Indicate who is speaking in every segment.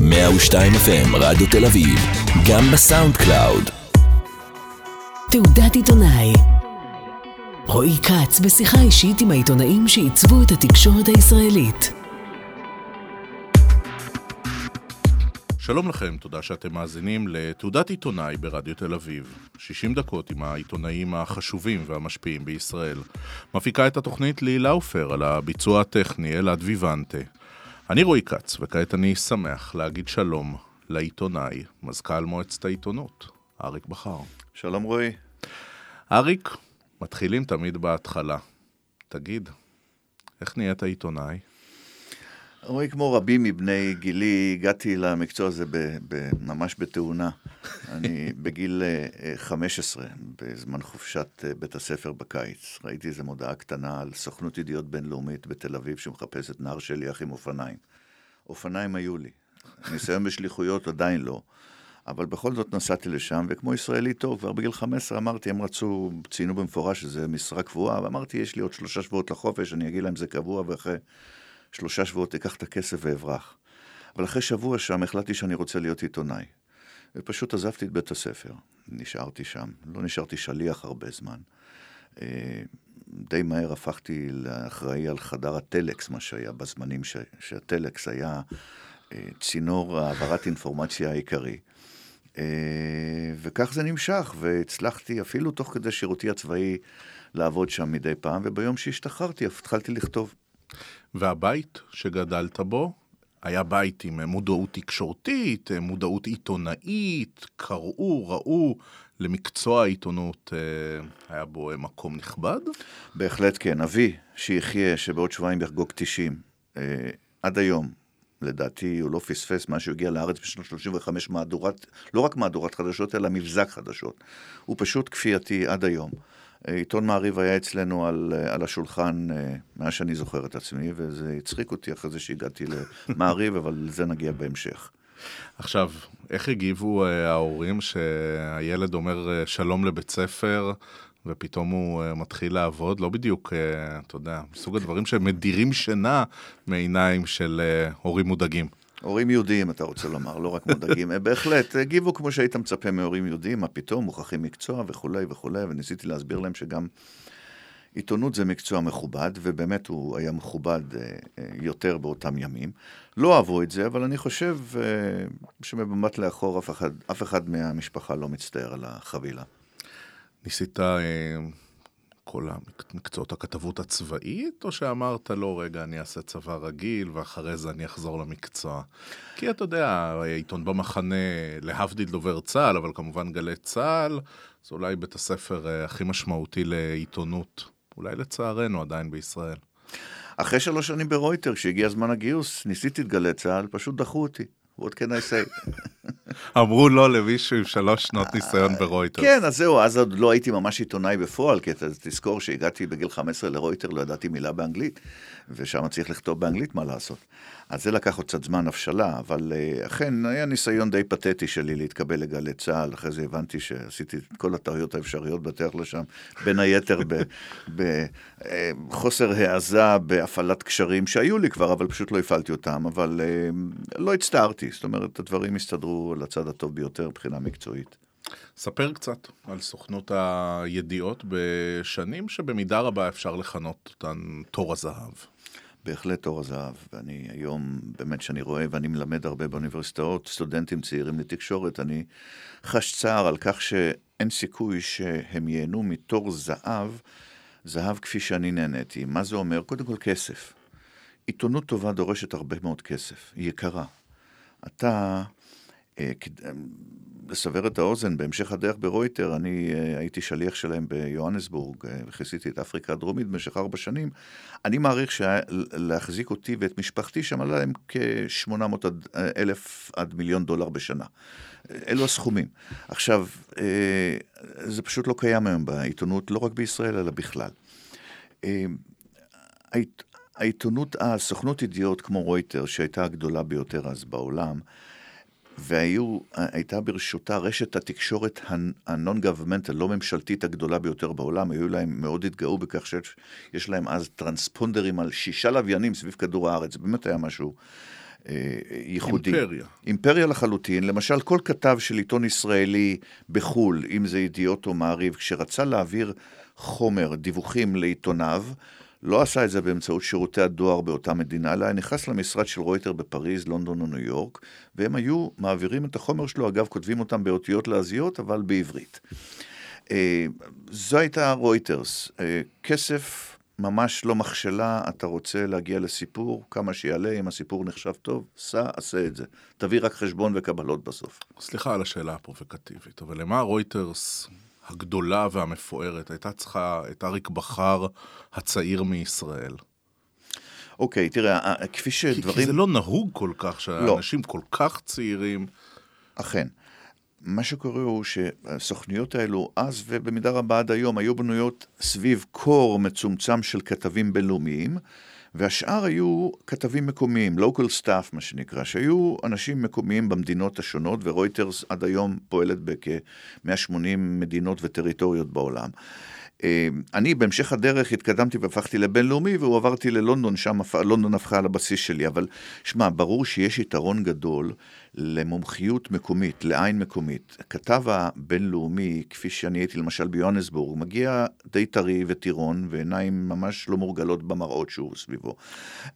Speaker 1: 102 FM רדיו תל אביב, גם ב SoundCloud.
Speaker 2: תעודת עיתונאי רועי כץ בשיחה אישית עם העיתונאים שעיצבו את התקשורת הישראלית.
Speaker 3: שלום לכם, תודה שאתם מאזינים לתעודת עיתונאי ברדיו תל אביב. 60 דקות עם העיתונאים החשובים והמשפיעים בישראל. מפיקה את התוכנית לי לאופר על הביצוע הטכני אלעד ויוונטה. אני רועי כץ, וכעת אני שמח להגיד שלום לעיתונאי, מזכ"ל מועצת העיתונות, אריק בכר.
Speaker 4: שלום רועי.
Speaker 3: אריק, מתחילים תמיד בהתחלה. תגיד, איך נהיית עיתונאי?
Speaker 4: רועי, כמו רבים מבני גילי, הגעתי למקצוע הזה ב, ב, ממש בתאונה. אני בגיל 15, אה, בזמן חופשת אה, בית הספר בקיץ, ראיתי איזו מודעה קטנה על סוכנות ידיעות בינלאומית בתל אביב שמחפשת נער שליח עם אופניים. אופניים היו לי. ניסיון בשליחויות עדיין לא. אבל בכל זאת נסעתי לשם, וכמו ישראלי טוב, כבר בגיל 15 אמרתי, הם רצו, ציינו במפורש שזה משרה קבועה, ואמרתי, יש לי עוד שלושה שבועות לחופש, אני אגיד להם זה קבוע, ואחרי שלושה שבועות אקח את הכסף ואברח. אבל אחרי שבוע שם החלטתי שאני רוצה להיות עיתונאי. ופשוט עזבתי את בית הספר, נשארתי שם, לא נשארתי שליח הרבה זמן. אה, די מהר הפכתי לאחראי על חדר הטלקס, מה שהיה בזמנים ש... שהטלקס היה אה, צינור העברת אינפורמציה העיקרי. אה, וכך זה נמשך, והצלחתי אפילו תוך כדי שירותי הצבאי לעבוד שם מדי פעם, וביום שהשתחררתי התחלתי לכתוב.
Speaker 3: והבית שגדלת בו היה בית עם מודעות תקשורתית, מודעות עיתונאית, קראו, ראו, למקצוע העיתונות אה, היה בו מקום נכבד?
Speaker 4: בהחלט כן. אבי, שיחיה, שבעוד שבועיים יחגוג 90, אה, עד היום, לדעתי הוא לא פספס מה שהוא הגיע לארץ בשנות 35 מהדורת, לא רק מהדורת חדשות, אלא מבזק חדשות. הוא פשוט כפייתי עד היום. עיתון מעריב היה אצלנו על, על השולחן אה, מאז שאני זוכר את עצמי, וזה הצחיק אותי אחרי זה שהגעתי למעריב, אבל לזה נגיע בהמשך.
Speaker 3: עכשיו, איך הגיבו אה, ההורים שהילד אומר אה, שלום לבית ספר, ופתאום הוא מתחיל לעבוד? לא בדיוק, אתה יודע, מסוג הדברים שמדירים שינה מעיניים של הורים מודאגים.
Speaker 4: הורים יהודיים, אתה רוצה לומר, לא רק מודאגים. בהחלט, הגיבו כמו שהיית מצפה מהורים יהודיים, מה פתאום, מוכרחים מקצוע וכולי וכולי, וניסיתי להסביר להם שגם עיתונות זה מקצוע מכובד, ובאמת הוא היה מכובד אה, אה, יותר באותם ימים. לא אהבו את זה, אבל אני חושב אה, שבמבט לאחור אף אחד, אף אחד מהמשפחה לא מצטער על החבילה.
Speaker 3: ניסית כל המקצועות הכתבות הצבאית, או שאמרת, לא, רגע, אני אעשה צבא רגיל, ואחרי זה אני אחזור למקצוע? כי אתה יודע, עיתון במחנה, להבדיל דובר צה"ל, אבל כמובן גלי צה"ל, זה אולי בית הספר אה, הכי משמעותי לעיתונות, אולי לצערנו עדיין בישראל.
Speaker 4: אחרי שלוש שנים ברויטר, כשהגיע זמן הגיוס, ניסיתי את גלי צה"ל, פשוט דחו אותי. What can I say?
Speaker 3: אמרו לא למישהו עם שלוש שנות ניסיון ברויטר.
Speaker 4: כן, אז זהו, אז עוד לא הייתי ממש עיתונאי בפועל, כי אתה תזכור שהגעתי בגיל 15 לרויטר, לא ידעתי מילה באנגלית, ושם צריך לכתוב באנגלית מה לעשות. אז זה לקח עוד קצת זמן הבשלה, אבל uh, אכן היה ניסיון די פתטי שלי להתקבל לגלי צה"ל, אחרי זה הבנתי שעשיתי את כל הטעויות האפשריות בדרך לשם, בין היתר בחוסר uh, העזה בהפעלת קשרים שהיו לי כבר, אבל פשוט לא הפעלתי אותם, אבל uh, לא הצטערתי, זאת אומרת, הדברים הסתדרו לצד הטוב ביותר מבחינה מקצועית.
Speaker 3: ספר קצת על סוכנות הידיעות בשנים שבמידה רבה אפשר לכנות אותן תור הזהב.
Speaker 4: בהחלט אור הזהב, ואני היום, באמת שאני רואה ואני מלמד הרבה באוניברסיטאות, סטודנטים צעירים לתקשורת, אני חש צער על כך שאין סיכוי שהם ייהנו מתור זהב, זהב כפי שאני נהניתי. מה זה אומר? קודם כל כסף. עיתונות טובה דורשת הרבה מאוד כסף, היא יקרה. אתה אה, לסבר את האוזן, בהמשך הדרך ברויטר, אני uh, הייתי שליח שלהם ביוהנסבורג, וכיסיתי uh, את אפריקה הדרומית במשך ארבע שנים. אני מעריך שלהחזיק אותי ואת משפחתי שם עלה להם כ-800 אלף עד מיליון דולר בשנה. אלו הסכומים. עכשיו, uh, זה פשוט לא קיים היום בעיתונות, לא רק בישראל, אלא בכלל. העיתונות, הסוכנות ידיעות כמו רויטר, שהייתה הגדולה ביותר אז בעולם, והייתה ברשותה רשת התקשורת גוורמנטל, לא ממשלתית הגדולה ביותר בעולם, היו להם, מאוד התגאו בכך שיש להם אז טרנספונדרים על שישה לוויינים סביב כדור הארץ, באמת היה משהו אה, ייחודי.
Speaker 3: אימפריה.
Speaker 4: אימפריה לחלוטין. למשל, כל כתב של עיתון ישראלי בחו"ל, אם זה ידיעות או מעריב, כשרצה להעביר חומר, דיווחים לעיתוניו, לא עשה את זה באמצעות שירותי הדואר באותה מדינה, אלא נכנס למשרד של רויטר בפריז, לונדון או ניו יורק, והם היו מעבירים את החומר שלו, אגב, כותבים אותם באותיות לעזיות, אבל בעברית. אה, זו הייתה רויטרס. אה, כסף ממש לא מכשלה, אתה רוצה להגיע לסיפור, כמה שיעלה, אם הסיפור נחשב טוב, סע, עשה את זה. תביא רק חשבון וקבלות בסוף.
Speaker 3: סליחה על השאלה הפרובוקטיבית, אבל למה רויטרס הגדולה והמפוארת הייתה צריכה את אריק בכר הצעיר מישראל?
Speaker 4: אוקיי, תראה, אה, כפי
Speaker 3: כי,
Speaker 4: שדברים...
Speaker 3: כי זה לא נהוג כל כך,
Speaker 4: לא.
Speaker 3: שאנשים כל כך צעירים...
Speaker 4: אכן. מה שקורה הוא שהסוכניות האלו אז ובמידה רבה עד היום היו בנויות סביב קור מצומצם של כתבים בינלאומיים והשאר היו כתבים מקומיים, local staff מה שנקרא, שהיו אנשים מקומיים במדינות השונות ורויטרס עד היום פועלת בכ-180 מדינות וטריטוריות בעולם. אה, אני בהמשך הדרך התקדמתי והפכתי לבינלאומי והועברתי ללונדון, שם לונדון הפכה לבסיס שלי, אבל שמע, ברור שיש יתרון גדול למומחיות מקומית, לעין מקומית. הכתב הבינלאומי, כפי שאני הייתי למשל ביוהנסבורג, מגיע די טרי וטירון ועיניים ממש לא מורגלות במראות שהוא סביבו.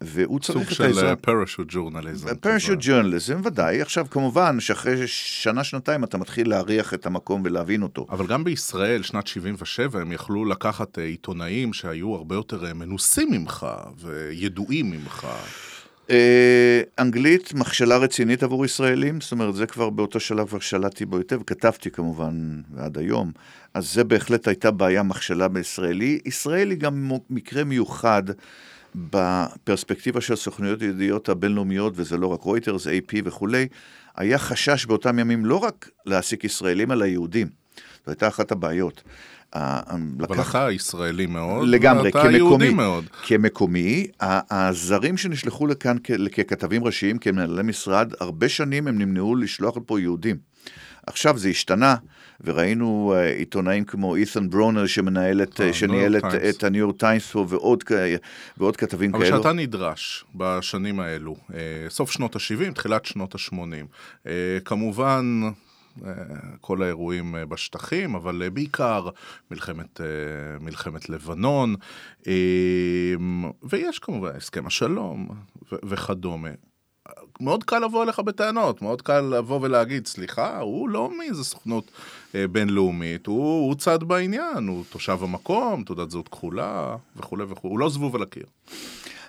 Speaker 4: והוא
Speaker 3: סוג
Speaker 4: צריך את
Speaker 3: של
Speaker 4: העזרה.
Speaker 3: פרשוט ג'ורנליזם.
Speaker 4: פרשוט ג'ורנליזם, ודאי. עכשיו, כמובן, שאחרי שנה-שנתיים אתה מתחיל להריח את המקום ולהבין אותו.
Speaker 3: אבל גם בישראל, שנת 77, הם יכלו לקחת אה, עיתונאים שהיו הרבה יותר אה, מנוסים ממך וידועים ממך.
Speaker 4: אה, אנגלית, מכשלה רצינית עבור ישראלים, זאת אומרת, זה כבר באותו שלב כבר שלטתי בו היטב, כתבתי כמובן עד היום, אז זה בהחלט הייתה בעיה מכשלה בישראלי. ישראל היא גם מקרה מיוחד בפרספקטיבה של סוכנויות הידיעות הבינלאומיות, וזה לא רק רויטרס, AP וכולי, היה חשש באותם ימים לא רק להעסיק ישראלים, אלא יהודים. זו הייתה אחת הבעיות. ה-
Speaker 3: אבל
Speaker 4: לקח-
Speaker 3: אתה ישראלי מאוד,
Speaker 4: לגמרי,
Speaker 3: ואתה
Speaker 4: כמקומי.
Speaker 3: יהודי מאוד.
Speaker 4: כמקומי, הזרים שנשלחו לכאן ככתבים ראשיים, כמנהלי משרד, הרבה שנים הם נמנעו לשלוח לפה יהודים. עכשיו זה השתנה, וראינו אה, עיתונאים כמו אית'ן ברונר שמנהל את,
Speaker 3: אה,
Speaker 4: אה, שניהל את, הניו יורק טיימס פה ועוד, ועוד כתבים
Speaker 3: אבל
Speaker 4: כאלו.
Speaker 3: שאתה נדרש בשנים האלו, סוף שנות ה-70, תחילת שנות ה-80. כמובן, כל האירועים אה, בשטחים, אבל אה, בעיקר מלחמת, אה, מלחמת לבנון, אה, ויש כמובן הסכם השלום וכדומה. מאוד קל לבוא אליך בטענות, מאוד קל לבוא ולהגיד, סליחה, הוא לא מאיזה סוכנות אה, בינלאומית, הוא, הוא צד בעניין, הוא תושב המקום, תעודת זהות כחולה וכולי וכולי, הוא לא זבוב על הקיר.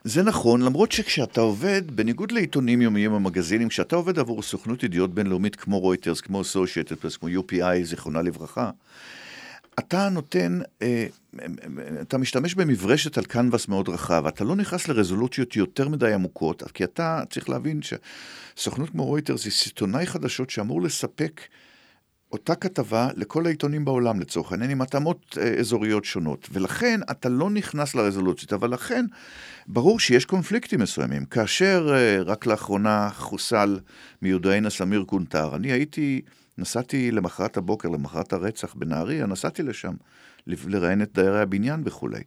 Speaker 4: זה נכון, למרות שכשאתה עובד, בניגוד לעיתונים יומיים או מגזינים, כשאתה עובד עבור סוכנות ידיעות בינלאומית כמו רויטרס, כמו אסושייטד פרס, כמו UPI, זיכרונה לברכה, אתה נותן, אה, אתה משתמש במברשת על קנבס מאוד רחב, אתה לא נכנס לרזולוציות יותר מדי עמוקות, כי אתה צריך להבין שסוכנות כמו רויטרס היא סיטונאי חדשות שאמור לספק אותה כתבה לכל העיתונים בעולם לצורך העניין, עם התאמות אה, אזוריות שונות. ולכן אתה לא נכנס לרזולוציות, אבל לכן ברור שיש קונפליקטים מסוימים. כאשר אה, רק לאחרונה חוסל מיודענו סמיר קונטר, אני הייתי, נסעתי למחרת הבוקר, למחרת הרצח בנהריה, נסעתי לשם לראיין את דיירי הבניין וכולי.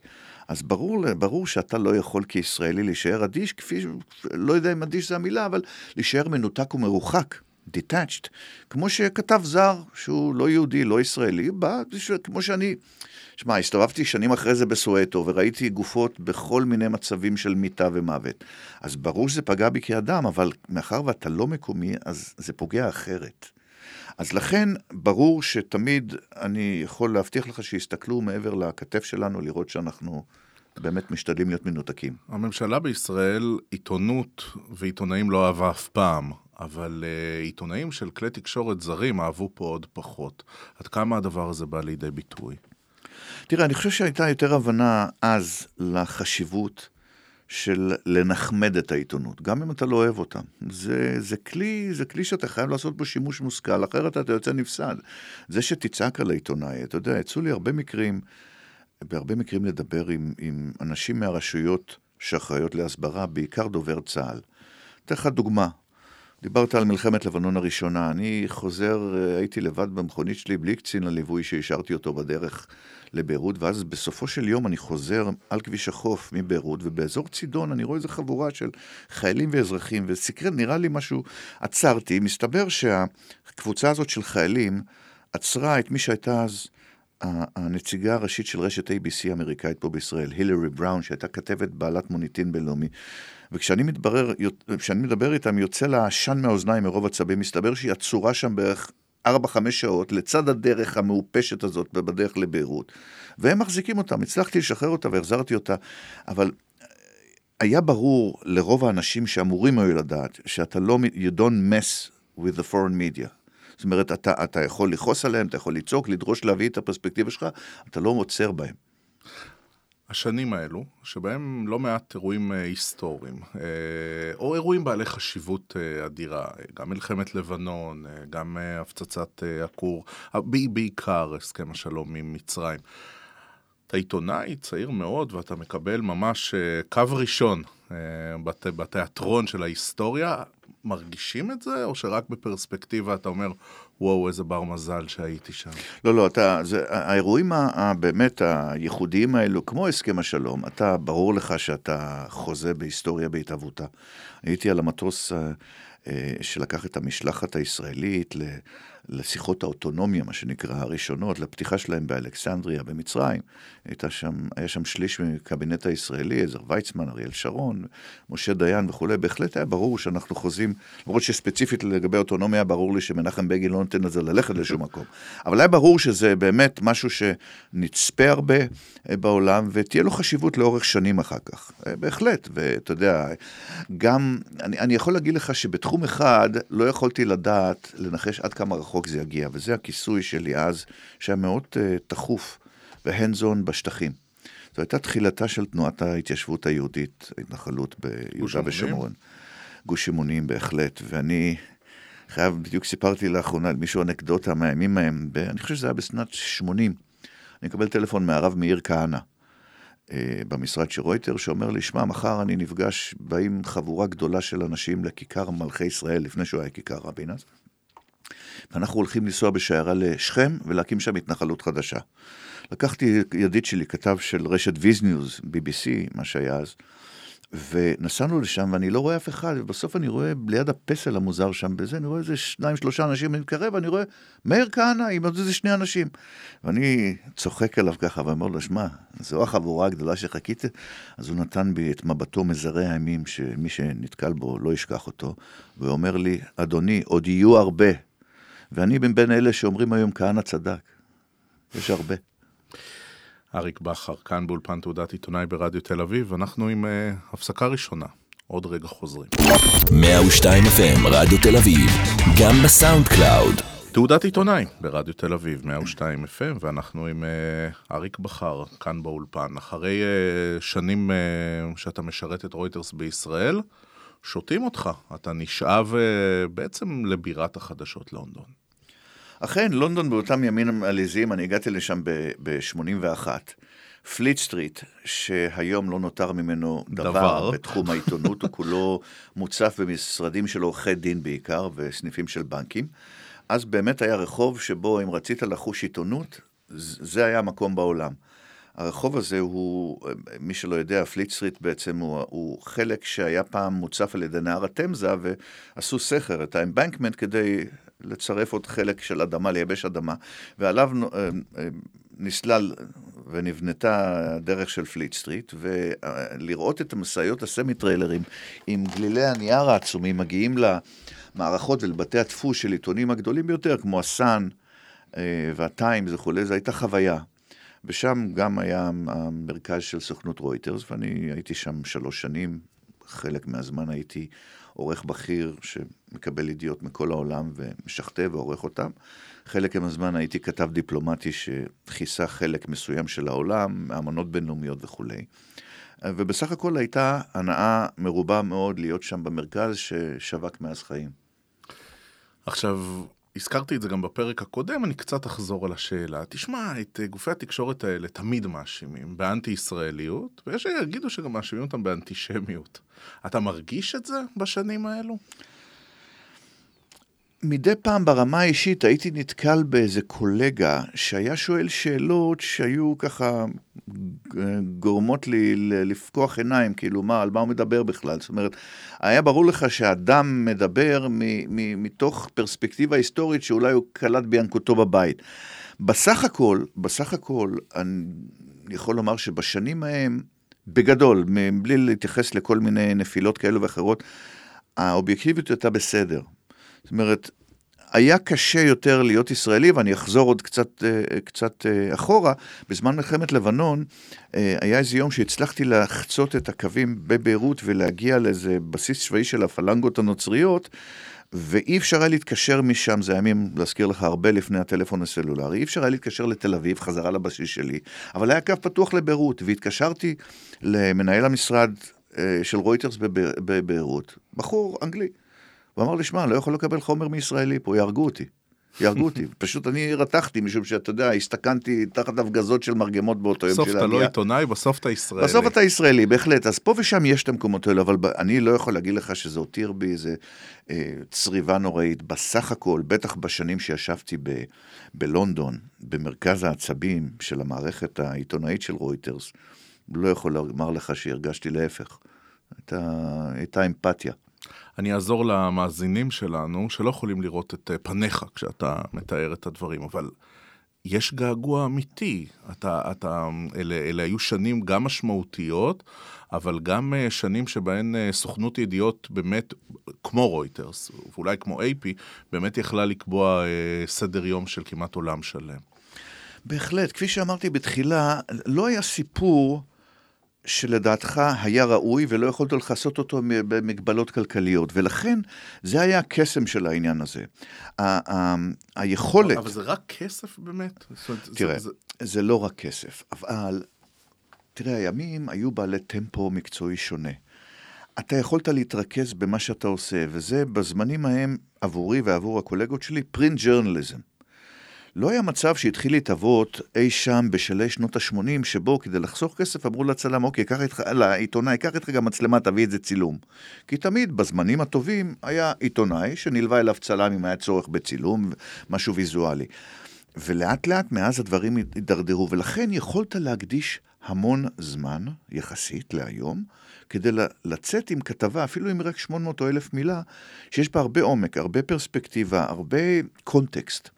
Speaker 4: אז ברור, ברור שאתה לא יכול כישראלי להישאר אדיש, כפי, לא יודע אם אדיש זה המילה, אבל להישאר מנותק ומרוחק. Detached, כמו שכתב זר, שהוא לא יהודי, לא ישראלי, בא, כמו שאני, שמע, הסתובבתי שנים אחרי זה בסואטו, וראיתי גופות בכל מיני מצבים של מיתה ומוות. אז ברור שזה פגע בי כאדם, אבל מאחר ואתה לא מקומי, אז זה פוגע אחרת. אז לכן, ברור שתמיד אני יכול להבטיח לך שיסתכלו מעבר לכתף שלנו, לראות שאנחנו באמת משתדלים להיות מנותקים.
Speaker 3: הממשלה בישראל, עיתונות ועיתונאים לא אהבה אף פעם, אבל uh, עיתונאים של כלי תקשורת זרים אהבו פה עוד פחות. עד כמה הדבר הזה בא לידי ביטוי?
Speaker 4: תראה, אני חושב שהייתה יותר הבנה אז לחשיבות של לנחמד את העיתונות, גם אם אתה לא אוהב אותה. זה, זה, כלי, זה כלי שאתה חייב לעשות בו שימוש מושכל, אחרת אתה יוצא נפסד. זה שתצעק על העיתונאי, אתה יודע, יצאו לי הרבה מקרים, בהרבה מקרים לדבר עם, עם אנשים מהרשויות שאחראיות להסברה, בעיקר דובר צה"ל. אתן לך דוגמה. דיברת על מלחמת לבנון הראשונה. אני חוזר, אה, הייתי לבד במכונית שלי בלי קצין הליווי שהשארתי אותו בדרך לביירות, ואז בסופו של יום אני חוזר על כביש החוף מביירות, ובאזור צידון אני רואה איזו חבורה של חיילים ואזרחים, וסקרן, נראה לי משהו, עצרתי, מסתבר שהקבוצה הזאת של חיילים עצרה את מי שהייתה אז... הנציגה הראשית של רשת ABC האמריקאית פה בישראל, הילרי בראון, שהייתה כתבת בעלת מוניטין בינלאומי. וכשאני מתברר, מדבר איתם, יוצא לה עשן מהאוזניים מרוב עצבים, מסתבר שהיא עצורה שם בערך 4-5 שעות, לצד הדרך המעופשת הזאת בדרך לביירות, והם מחזיקים אותם. הצלחתי לשחרר אותה והחזרתי אותה, אבל היה ברור לרוב האנשים שאמורים היו לדעת, שאתה לא, you don't mess with the foreign media. זאת אומרת, אתה, אתה יכול לכעוס עליהם, אתה יכול לצעוק, לדרוש להביא את הפרספקטיבה שלך, אתה לא עוצר בהם.
Speaker 3: השנים האלו, שבהם לא מעט אירועים אה, היסטוריים, אה, או אירועים בעלי חשיבות אה, אדירה, גם מלחמת לבנון, גם הפצצת הכור, בעיקר הסכם השלום עם מצרים. אתה עיתונאי צעיר מאוד ואתה מקבל ממש קו ראשון בת, בתיאטרון של ההיסטוריה. מרגישים את זה, או שרק בפרספקטיבה אתה אומר, וואו, איזה בר מזל שהייתי שם?
Speaker 4: לא, לא, אתה, זה, האירועים הבאמת הייחודיים האלו, כמו הסכם השלום, אתה, ברור לך שאתה חוזה בהיסטוריה בהתהוותה. הייתי על המטוס אה, אה, שלקח את המשלחת הישראלית. לשיחות האוטונומיה, מה שנקרא, הראשונות, לפתיחה שלהם באלכסנדריה, במצרים. שם, היה שם שליש מקבינט הישראלי, עזר ויצמן, אריאל שרון, משה דיין וכולי. בהחלט היה ברור שאנחנו חוזים, למרות שספציפית לגבי אוטונומיה, ברור לי שמנחם בגין לא נותן לזה ללכת לשום מקום. אבל היה ברור שזה באמת משהו שנצפה הרבה אה, בעולם, ותהיה לו חשיבות לאורך שנים אחר כך. אה, בהחלט, ואתה יודע, גם, אני, אני יכול להגיד לך שבתחום אחד לא יכולתי לדעת, לנחש עד כמה רחוק. רחוק זה יגיע, וזה הכיסוי שלי אז, שהיה מאוד uh, תכוף והנדזון בשטחים. זו הייתה תחילתה של תנועת ההתיישבות היהודית, ההתנחלות ביהודה ושומרון. גוש אמונים בהחלט, ואני חייב, בדיוק סיפרתי לאחרונה על מישהו אנקדוטה מהימים ההם, אני חושב שזה היה בשנת 80. אני מקבל טלפון מהרב מאיר כהנא. אה, במשרד של רויטר, שאומר לי, שמע, מחר אני נפגש, באים חבורה גדולה של אנשים לכיכר מלכי ישראל, לפני שהוא היה כיכר רבין אז, ואנחנו הולכים לנסוע בשיירה לשכם ולהקים שם התנחלות חדשה. לקחתי ידיד שלי, כתב של רשת Visnews, BBC, מה שהיה אז, ונסענו לשם ואני לא רואה אף אחד, ובסוף אני רואה ליד הפסל המוזר שם בזה, אני רואה איזה שניים, שלושה אנשים, אני מתקרב, ואני רואה מאיר כהנא עם עוד איזה שני אנשים. ואני צוחק עליו ככה ואומר לו, שמע, זו החבורה הגדולה שחיכית? אז הוא נתן בי את מבטו מזרי הימים, שמי שנתקל בו לא ישכח אותו, ואומר לי, אדוני, עוד יהיו הרבה. ואני בין אלה שאומרים היום כהנא צדק. יש הרבה.
Speaker 3: אריק בכר, כאן באולפן תעודת עיתונאי ברדיו תל אביב, אנחנו עם uh, הפסקה ראשונה. עוד רגע חוזרים.
Speaker 1: 102 FM, רדיו תל אביב, גם ב SoundCloud.
Speaker 3: תעודת עיתונאי ברדיו תל אביב, 102 FM, ואנחנו עם uh, אריק בכר, כאן באולפן. אחרי uh, שנים uh, שאתה משרת את רויטרס בישראל, שותים אותך. אתה נשאב uh, בעצם לבירת החדשות לונדון.
Speaker 4: אכן, לונדון באותם ימים עליזים, אני הגעתי לשם ב-81. פליט סטריט, שהיום לא נותר ממנו דבר, דבר. בתחום העיתונות, הוא כולו מוצף במשרדים של עורכי דין בעיקר, וסניפים של בנקים. אז באמת היה רחוב שבו אם רצית לחוש עיתונות, זה היה המקום בעולם. הרחוב הזה הוא, מי שלא יודע, פליט סטריט בעצם הוא, הוא חלק שהיה פעם מוצף על ידי נהר התמזה, ועשו סכר, את ה embankment, כדי לצרף עוד חלק של אדמה, לייבש אדמה, ועליו אה, אה, נסלל ונבנתה הדרך של פליט סטריט, ולראות את המשאיות הסמי טריילרים עם גלילי הנייר העצומים מגיעים למערכות ולבתי הדפוס של עיתונים הגדולים ביותר, כמו הסאן אה, והטיימס וכולי, זו הייתה חוויה. ושם גם היה המרכז של סוכנות רויטרס, ואני הייתי שם שלוש שנים, חלק מהזמן הייתי עורך בכיר שמקבל ידיעות מכל העולם ומשכתב ועורך אותם. חלק מהזמן הייתי כתב דיפלומטי שכיסה חלק מסוים של העולם, אמנות בינלאומיות וכולי. ובסך הכל הייתה הנאה מרובה מאוד להיות שם במרכז ששווק מאז חיים.
Speaker 3: עכשיו, הזכרתי את זה גם בפרק הקודם, אני קצת אחזור על השאלה. תשמע, את אה, גופי התקשורת האלה תמיד מאשימים באנטי-ישראליות, ויש שיגידו שגם מאשימים אותם באנטישמיות. אתה מרגיש את זה בשנים האלו?
Speaker 4: מדי פעם ברמה האישית הייתי נתקל באיזה קולגה שהיה שואל שאלות שהיו ככה גורמות לי לפקוח עיניים, כאילו מה, על מה הוא מדבר בכלל? זאת אומרת, היה ברור לך שאדם מדבר מתוך פרספקטיבה היסטורית שאולי הוא קלט בינקותו בבית. בסך הכל, בסך הכל, אני יכול לומר שבשנים ההם, בגדול, בלי להתייחס לכל מיני נפילות כאלו ואחרות, האובייקטיביות הייתה בסדר. זאת אומרת, היה קשה יותר להיות ישראלי, ואני אחזור עוד קצת, אה, קצת אה, אחורה, בזמן מלחמת לבנון, אה, היה איזה יום שהצלחתי לחצות את הקווים בביירות ולהגיע לאיזה בסיס צבאי של הפלנגות הנוצריות, ואי אפשר היה להתקשר משם, זה הימים, להזכיר לך, הרבה לפני הטלפון הסלולרי, אי אפשר היה להתקשר לתל אביב, חזרה לבסיס שלי, אבל היה קו פתוח לביירות, והתקשרתי למנהל המשרד של רויטרס בביירות, בחור אנגלי. הוא אמר לי, שמע, לא יכול לקבל חומר מישראלי פה, יהרגו אותי. יהרגו אותי. פשוט אני רתחתי, משום שאתה יודע, הסתכנתי תחת הפגזות של מרגמות באותו יום של
Speaker 3: העלייה. בסוף אתה לא עיתונאי, בסוף אתה ישראלי.
Speaker 4: בסוף אתה ישראלי, בהחלט. אז פה ושם יש את המקומות האלה, אבל אני לא יכול להגיד לך שזה הותיר בי איזה אה, צריבה נוראית. בסך הכל, בטח בשנים שישבתי ב, בלונדון, במרכז העצבים של המערכת העיתונאית של רויטרס, לא יכול לומר לך שהרגשתי להפך. הייתה, הייתה אמפתיה.
Speaker 3: אני אעזור למאזינים שלנו, שלא יכולים לראות את אה, פניך כשאתה מתאר את הדברים, אבל יש געגוע אמיתי. אתה, אתה, אלה, אלה היו שנים גם משמעותיות, אבל גם אה, שנים שבהן אה, סוכנות ידיעות באמת, כמו רויטרס, ואולי כמו AP, באמת יכלה לקבוע סדר יום של כמעט עולם שלם.
Speaker 4: בהחלט. כפי שאמרתי בתחילה, לא היה סיפור שלדעתך היה ראוי ולא יכולת לכסות אותו במגבלות כלכליות, ולכן זה היה הקסם של העניין הזה. ה- ה- היכולת...
Speaker 3: אבל זה רק כסף באמת?
Speaker 4: תראה, זה, זה... זה לא רק כסף, אבל תראה, הימים היו בעלי טמפו מקצועי שונה. אתה יכולת להתרכז במה שאתה עושה, וזה בזמנים ההם, עבורי ועבור הקולגות שלי, פרינט ג'רנליזם. לא היה מצב שהתחיל להתהוות אי שם בשלהי שנות ה-80, שבו כדי לחסוך כסף אמרו לצלם, אוקיי, קח איתך, לעיתונאי, קח איתך גם מצלמה, תביא את זה צילום. כי תמיד, בזמנים הטובים, היה עיתונאי שנלווה אליו צלם אם היה צורך בצילום, משהו ויזואלי. ולאט לאט מאז הדברים הידרדרו, ולכן יכולת להקדיש המון זמן, יחסית להיום, כדי לצאת עם כתבה, אפילו אם רק 800 או 1,000 מילה, שיש בה הרבה עומק, הרבה פרספקטיבה, הרבה קונטקסט.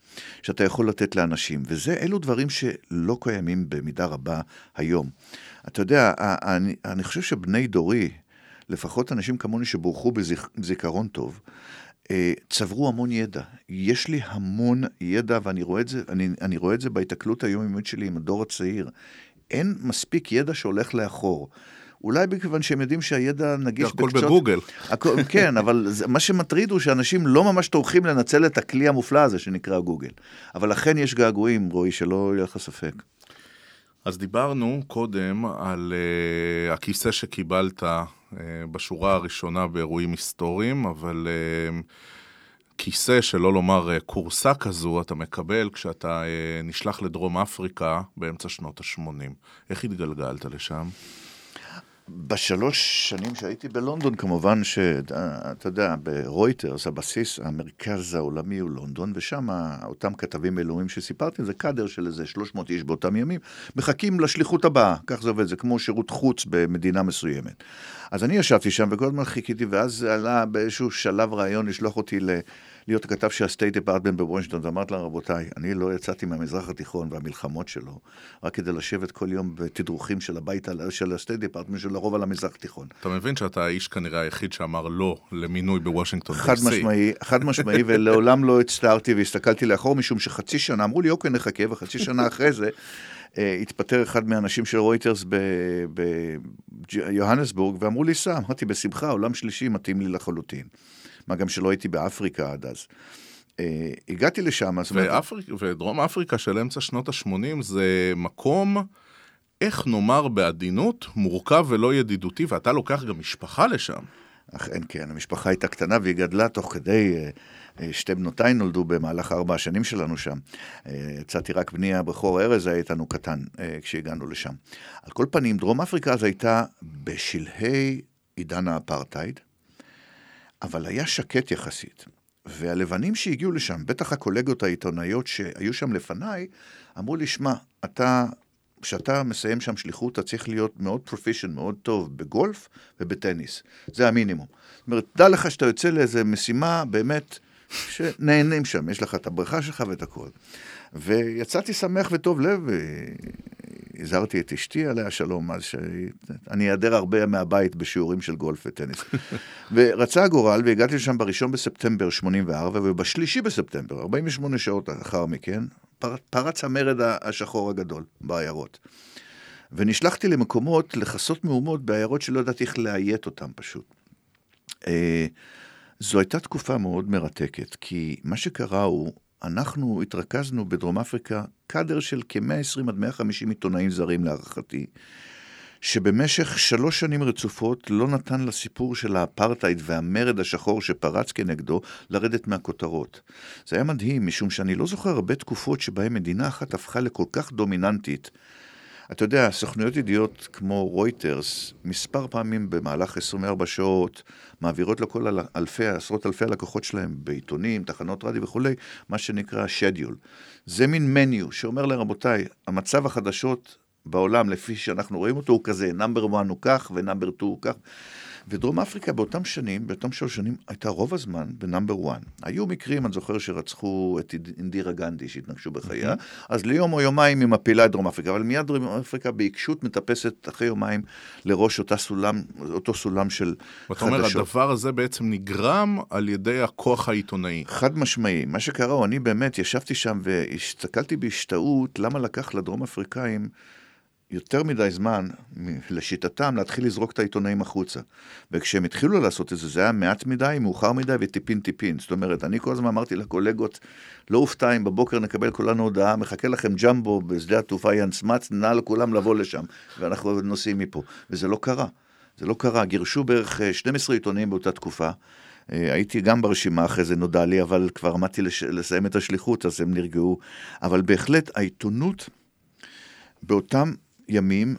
Speaker 4: שאתה יכול לתת לאנשים, וזה, אלו דברים שלא קיימים במידה רבה היום. אתה יודע, אני, אני חושב שבני דורי, לפחות אנשים כמוני שבורכו בזיכרון טוב, אה, צברו המון ידע. יש לי המון ידע, ואני רואה את זה, אני, אני רואה את זה בהיתקלות היומיומית שלי עם הדור הצעיר. אין מספיק ידע שהולך לאחור. אולי מכיוון שהם יודעים שהידע נגיש
Speaker 3: בקצות... הכל בגוגל.
Speaker 4: הכל, כן, אבל זה, מה שמטריד הוא שאנשים לא ממש טורחים לנצל את הכלי המופלא הזה שנקרא גוגל. אבל אכן יש געגועים, רועי, שלא יהיה לך ספק.
Speaker 3: אז דיברנו קודם על uh, הכיסא שקיבלת uh, בשורה הראשונה באירועים היסטוריים, אבל uh, כיסא, שלא לומר uh, כורסה כזו, אתה מקבל כשאתה uh, נשלח לדרום אפריקה באמצע שנות ה-80. איך התגלגלת לשם?
Speaker 4: בשלוש שנים שהייתי בלונדון, כמובן שאתה יודע, ברויטרס, הבסיס, המרכז העולמי הוא לונדון, ושם אותם כתבים אלוהים שסיפרתי, זה קאדר של איזה 300 איש באותם ימים, מחכים לשליחות הבאה, כך זה עובד, זה כמו שירות חוץ במדינה מסוימת. אז אני ישבתי שם וכל הזמן חיכיתי, ואז עלה באיזשהו שלב רעיון לשלוח אותי ל... להיות הכתב של ה State Department בוושינגטון, ואמרתי להם, רבותיי, אני לא יצאתי מהמזרח התיכון והמלחמות שלו, רק כדי לשבת כל יום בתדרוכים של הבית, של ה State Department, של הרוב על המזרח התיכון.
Speaker 3: אתה מבין שאתה האיש כנראה היחיד שאמר לא למינוי בוושינגטון
Speaker 4: חד משמעי, חד משמעי, ולעולם לא הצטערתי והסתכלתי לאחור, משום שחצי שנה, אמרו לי, אוקיי, נחכה, וחצי שנה אחרי זה, אה, התפטר אחד מהאנשים של רויטרס ביוהנסבורג, ואמרו לי, סע, אמרתי, בשמחה, עולם שלישי מתאים לי לחלוטין. מה גם שלא הייתי באפריקה עד אז. Uh, הגעתי לשם,
Speaker 3: אז... ואפריק, ודרום אפריקה של אמצע שנות ה-80 זה מקום, איך נאמר בעדינות, מורכב ולא ידידותי, ואתה לוקח גם משפחה לשם.
Speaker 4: אכן כן, המשפחה הייתה קטנה והיא גדלה תוך כדי, uh, שתי בנותיי נולדו במהלך ארבע השנים שלנו שם. יצאתי רק בני הבכור ארז היה איתנו קטן כשהגענו לשם. על כל פנים, דרום אפריקה אז הייתה בשלהי עידן האפרטהייד. אבל היה שקט יחסית. והלבנים שהגיעו לשם, בטח הקולגות העיתונאיות שהיו שם לפניי, אמרו לי, שמע, אתה, כשאתה מסיים שם שליחות, אתה צריך להיות מאוד פרופישן, מאוד טוב בגולף ובטניס. זה המינימום. זאת אומרת, דע לך שאתה יוצא לאיזה משימה באמת שנהנים שם, יש לך את הבריכה שלך ואת הכל. ויצאתי שמח וטוב לב, הזהרתי את אשתי עליה שלום, אז שאני אעדר הרבה מהבית בשיעורים של גולף וטניס. ורצה הגורל, והגעתי לשם בראשון בספטמבר 84, ובשלישי בספטמבר, 48 שעות לאחר מכן, פרץ המרד השחור הגדול בעיירות. ונשלחתי למקומות לכסות מהומות בעיירות שלא ידעתי איך לאיית אותם פשוט. אה, זו הייתה תקופה מאוד מרתקת, כי מה שקרה הוא, אנחנו התרכזנו בדרום אפריקה קאדר של כ-120 עד 150 עיתונאים זרים להערכתי, שבמשך שלוש שנים רצופות לא נתן לסיפור של האפרטהייד והמרד השחור שפרץ כנגדו לרדת מהכותרות. זה היה מדהים, משום שאני לא זוכר הרבה תקופות שבהן מדינה אחת הפכה לכל כך דומיננטית. אתה יודע, סוכנויות ידיעות כמו רויטרס, מספר פעמים במהלך 24 שעות, מעבירות לכל אלפי, עשרות אלפי הלקוחות שלהם בעיתונים, תחנות רדיו וכולי, מה שנקרא שדיול. זה מין מניו שאומר להם, רבותיי, המצב החדשות בעולם, לפי שאנחנו רואים אותו, הוא כזה, נאמבר 1 הוא כך ונאמבר 2 הוא כך. ודרום אפריקה באותם שנים, באותם שלוש שנים, הייתה רוב הזמן בנאמבר 1. היו מקרים, אני זוכר, שרצחו את אינדירה גנדי, שהתנגשו בחייה, mm-hmm. אז ליום או יומיים היא מפילה את דרום אפריקה, אבל מיד דרום אפריקה בעיקשות מטפסת אחרי יומיים לראש אותה סולם, אותו סולם של
Speaker 3: חדשות. אתה אומר, הדבר הזה בעצם נגרם על ידי הכוח העיתונאי.
Speaker 4: חד משמעי. מה שקרה, אני באמת ישבתי שם והסתכלתי בהשתאות למה לקח לדרום אפריקאים יותר מדי זמן, לשיטתם, להתחיל לזרוק את העיתונאים החוצה. וכשהם התחילו לעשות את זה, זה היה מעט מדי, מאוחר מדי וטיפין טיפין. זאת אומרת, אני כל הזמן אמרתי לקולגות, לא אופתע אם בבוקר נקבל כולנו הודעה, מחכה לכם ג'מבו בשדה התעופה ינסמץ, נא לכולם לבוא לשם, ואנחנו נוסעים מפה. וזה לא קרה. זה לא קרה. גירשו בערך 12 אה, עיתונאים באותה תקופה. אה, הייתי גם ברשימה אחרי זה, נודע לי, אבל כבר עמדתי לש... לסיים את השליחות, אז הם נרגעו. אבל בהחלט, העיתונות באותם ימים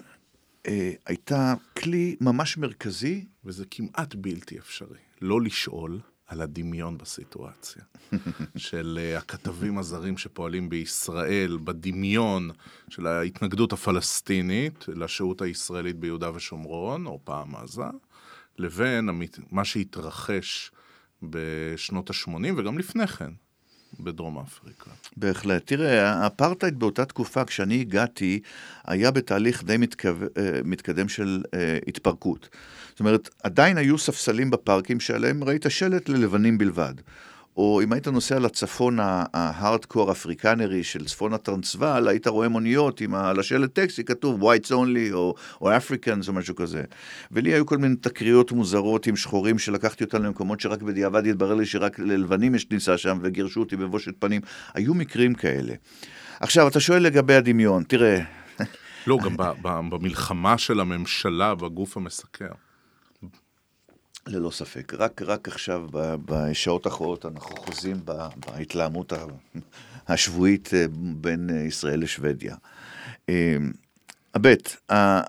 Speaker 4: אה, הייתה כלי ממש מרכזי.
Speaker 3: וזה כמעט בלתי אפשרי. לא לשאול על הדמיון בסיטואציה. של uh, הכתבים הזרים שפועלים בישראל, בדמיון של ההתנגדות הפלסטינית לשהות הישראלית ביהודה ושומרון, או פעם עזה, לבין מה שהתרחש בשנות ה-80 וגם לפני כן, בדרום אפריקה.
Speaker 4: בהחלט. תראה, האפרטהייד באותה תקופה, כשאני הגעתי, היה בתהליך די מתקו... אה, מתקדם של uh, התפרקות. זאת אומרת, עדיין היו ספסלים בפארקים שעליהם ראית שלט ללבנים בלבד. או אם היית נוסע לצפון ההארדקור אפריקנרי של צפון הטרנסוול, היית רואה מוניות עם השלט טקסטי כתוב whites only או, או Africans או משהו כזה. ולי היו כל מיני תקריות מוזרות עם שחורים שלקחתי אותם למקומות שרק בדיעבד התברר לי שרק ללבנים יש כניסה שם וגירשו אותי בבושת פנים. היו מקרים כאלה. עכשיו, אתה שואל לגבי הדמיון, תראה...
Speaker 3: לא, גם במלחמה של הממשלה בגוף המסקר.
Speaker 4: ללא ספק. רק, רק עכשיו, בשעות האחרונות, אנחנו חוזים בהתלהמות השבועית אה, בין אה, ישראל לשוודיה. הבט, אה,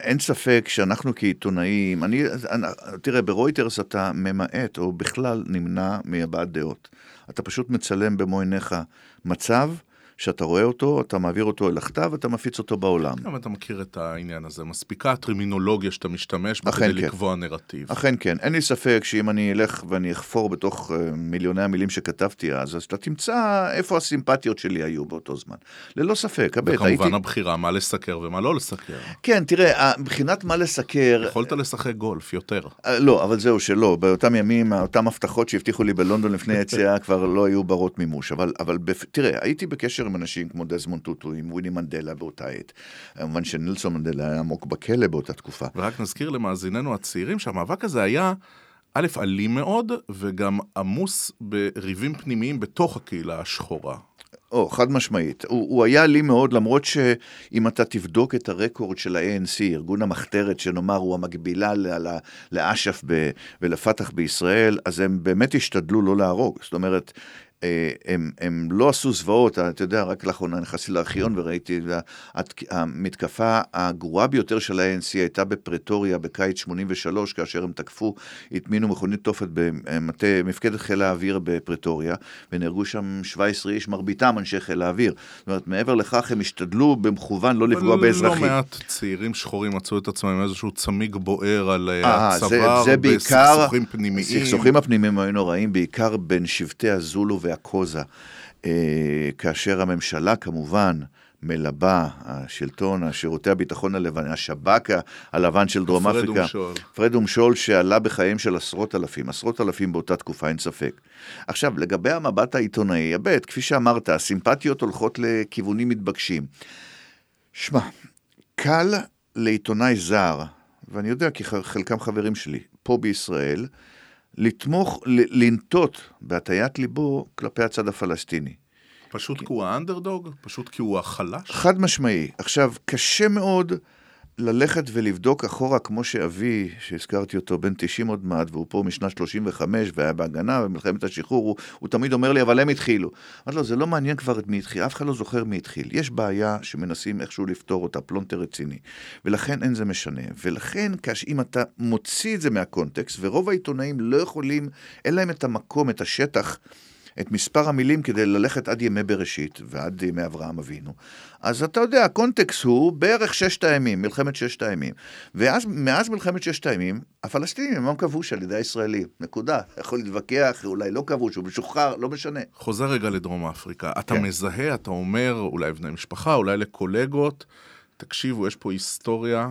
Speaker 4: אין ספק שאנחנו כעיתונאים, אני, תראה, ברויטרס אתה ממעט, או בכלל נמנע מהבעת דעות. אתה פשוט מצלם במו עיניך מצב, שאתה רואה אותו, אתה מעביר אותו אל הכתב, אתה מפיץ אותו בעולם.
Speaker 3: גם אתה מכיר את העניין הזה. מספיקה הטרמינולוגיה שאתה משתמש בה כדי כן. לקבוע נרטיב.
Speaker 4: אכן כן. אין לי ספק שאם אני אלך ואני אחפור בתוך uh, מיליוני המילים שכתבתי אז, אז אתה תמצא איפה הסימפטיות שלי היו באותו זמן. ללא ספק.
Speaker 3: וכמובן הייתי... הבחירה מה לסקר ומה לא לסקר.
Speaker 4: כן, תראה, מבחינת מה לסקר...
Speaker 3: יכולת לשחק גולף יותר.
Speaker 4: Uh, לא, אבל זהו שלא. באותם ימים, אותם הבטחות שהבטיחו לי בלונדון לפני היציאה כבר לא היו ברות מימוש. אבל, אבל בפ... תראה, הייתי בקשר עם אנשים כמו דזמונד טוטו, עם וויני מנדלה באותה עת. כמובן שנילסון מנדלה היה עמוק בכלא באותה תקופה.
Speaker 3: ורק נזכיר למאזיננו הצעירים שהמאבק הזה היה... א', אלים מאוד, וגם עמוס בריבים פנימיים בתוך הקהילה השחורה.
Speaker 4: או, חד משמעית. הוא, הוא היה לי מאוד, למרות שאם אתה תבדוק את הרקורד של ה-ANC, ארגון המחתרת, שנאמר הוא המקבילה לאש"ף ולפת"ח בישראל, אז הם באמת השתדלו לא להרוג. זאת אומרת, הם, הם לא עשו זוועות, אתה יודע, רק לאחרונה נכנסתי לארכיון וראיתי, המתקפה הגרועה ביותר של ה-ANC הייתה בפרטוריה בקיץ 83, כאשר הם תקפו, הטמינו מכונית תופת במטה, מפקדת חיל האוויר בפרטוריה, ונהרגו שם 17 איש, מרביתם אנשי חיל האוויר. זאת אומרת, מעבר לכך הם השתדלו במכוון לא לפגוע באזרחים.
Speaker 3: לא מעט צעירים שחורים מצאו את עצמם איזשהו צמיג בוער על אה, הצוואר,
Speaker 4: בסכסוכים פנימיים. הסכסוכים הפנימיים היו נוראים, בעיקר בין שבטי הזולו והקוזה. אה, כאשר הממשלה כמובן מלבה, השלטון, השירותי הביטחון הלבן, השב"כ הלבן של דרום פרד אפריקה. ומשול. פרד ומשול שעלה בחייהם של עשרות אלפים, עשרות אלפים באותה תקופה, אין ספק. עכשיו, לגבי המבט העיתונאי, הבט, כפי שאמרת, הסימפטיות הולכות לכיוונים מתבקשים. שמע, קל לעיתונאי זר, ואני יודע כי חלקם חברים שלי, פה בישראל, לתמוך, לנטות בהטיית ליבו כלפי הצד הפלסטיני.
Speaker 3: פשוט כי הוא האנדרדוג? פשוט כי הוא החלש?
Speaker 4: חד משמעי. עכשיו, קשה מאוד ללכת ולבדוק אחורה, כמו שאבי, שהזכרתי אותו, בן 90 עוד מעט, והוא פה משנת 35 והיה בהגנה במלחמת השחרור, הוא, הוא תמיד אומר לי, אבל הם התחילו. אמרתי לו, זה לא מעניין כבר את מי התחיל, אף אחד לא זוכר מי התחיל. יש בעיה שמנסים איכשהו לפתור אותה, פלונטר רציני. ולכן אין זה משנה. ולכן, כאשר אם אתה מוציא את זה מהקונטקסט, ורוב העיתונאים לא יכולים, אין להם את המקום, את השטח, את מספר המילים כדי ללכת עד ימי בראשית ועד ימי אברהם אבינו. אז אתה יודע, הקונטקסט הוא בערך ששת הימים, מלחמת ששת הימים. ומאז מלחמת ששת הימים, הפלסטינים הם עם כבוש על ידי הישראלים, נקודה. יכול להתווכח, אולי לא כבוש, הוא משוחרר, לא משנה.
Speaker 3: חוזר רגע לדרום אפריקה. אתה כן. מזהה, אתה אומר, אולי בני משפחה, אולי לקולגות, תקשיבו, יש פה היסטוריה,